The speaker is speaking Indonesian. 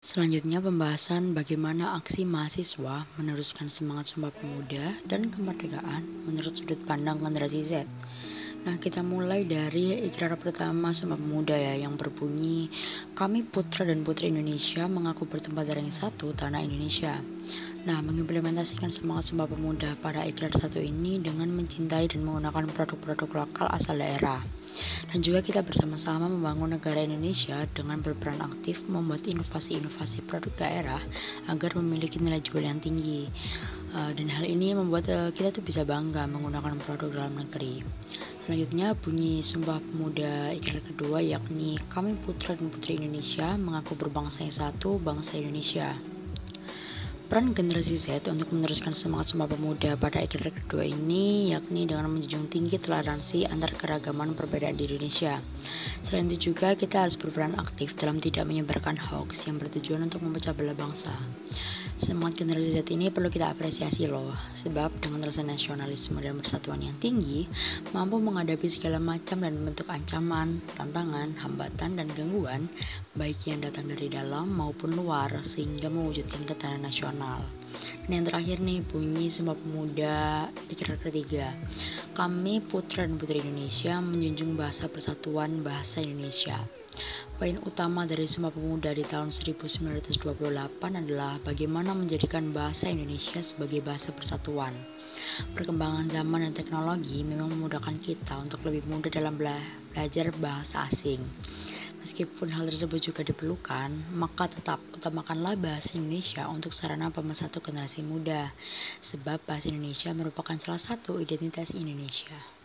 Selanjutnya pembahasan bagaimana aksi mahasiswa meneruskan semangat Sumpah Pemuda dan kemerdekaan menurut sudut pandang generasi Z. Nah, kita mulai dari ikrar pertama Sumpah Pemuda ya yang berbunyi kami putra dan putri Indonesia mengaku bertempat dari yang satu tanah Indonesia. Nah, mengimplementasikan semangat Sumpah Pemuda pada ikrar satu ini dengan mencintai dan menggunakan produk-produk lokal asal daerah. Dan juga kita bersama-sama membangun negara Indonesia dengan berperan aktif membuat inovasi-inovasi produk daerah agar memiliki nilai jual yang tinggi. Uh, dan hal ini membuat uh, kita tuh bisa bangga menggunakan produk dalam negeri. Selanjutnya bunyi Sumpah Pemuda ikrar kedua yakni kami putra dan putri Indonesia mengaku berbangsa yang satu, bangsa Indonesia. Peran generasi Z untuk meneruskan semangat Sumpah Pemuda pada ikrar kedua ini yakni dengan menjunjung tinggi toleransi antar keragaman perbedaan di Indonesia. Selain itu juga kita harus berperan aktif dalam tidak menyebarkan hoax yang bertujuan untuk memecah belah bangsa. Semangat generasi Z ini perlu kita apresiasi loh, sebab dengan rasa nasionalisme dan persatuan yang tinggi, mampu menghadapi segala macam dan bentuk ancaman, tantangan, hambatan, dan gangguan, baik yang datang dari dalam maupun luar, sehingga mewujudkan ketahanan nasional. Dan yang terakhir nih, bunyi Sumpah Pemuda Ikrar ketiga. Kami putra dan putri Indonesia menjunjung bahasa persatuan bahasa Indonesia. Poin utama dari Sumpah Pemuda di tahun 1928 adalah bagaimana menjadikan bahasa Indonesia sebagai bahasa persatuan. Perkembangan zaman dan teknologi memang memudahkan kita untuk lebih mudah dalam bela belajar bahasa asing. Meskipun hal tersebut juga diperlukan, maka tetap utamakanlah bahasa Indonesia untuk sarana pemersatu generasi muda, sebab bahasa Indonesia merupakan salah satu identitas Indonesia.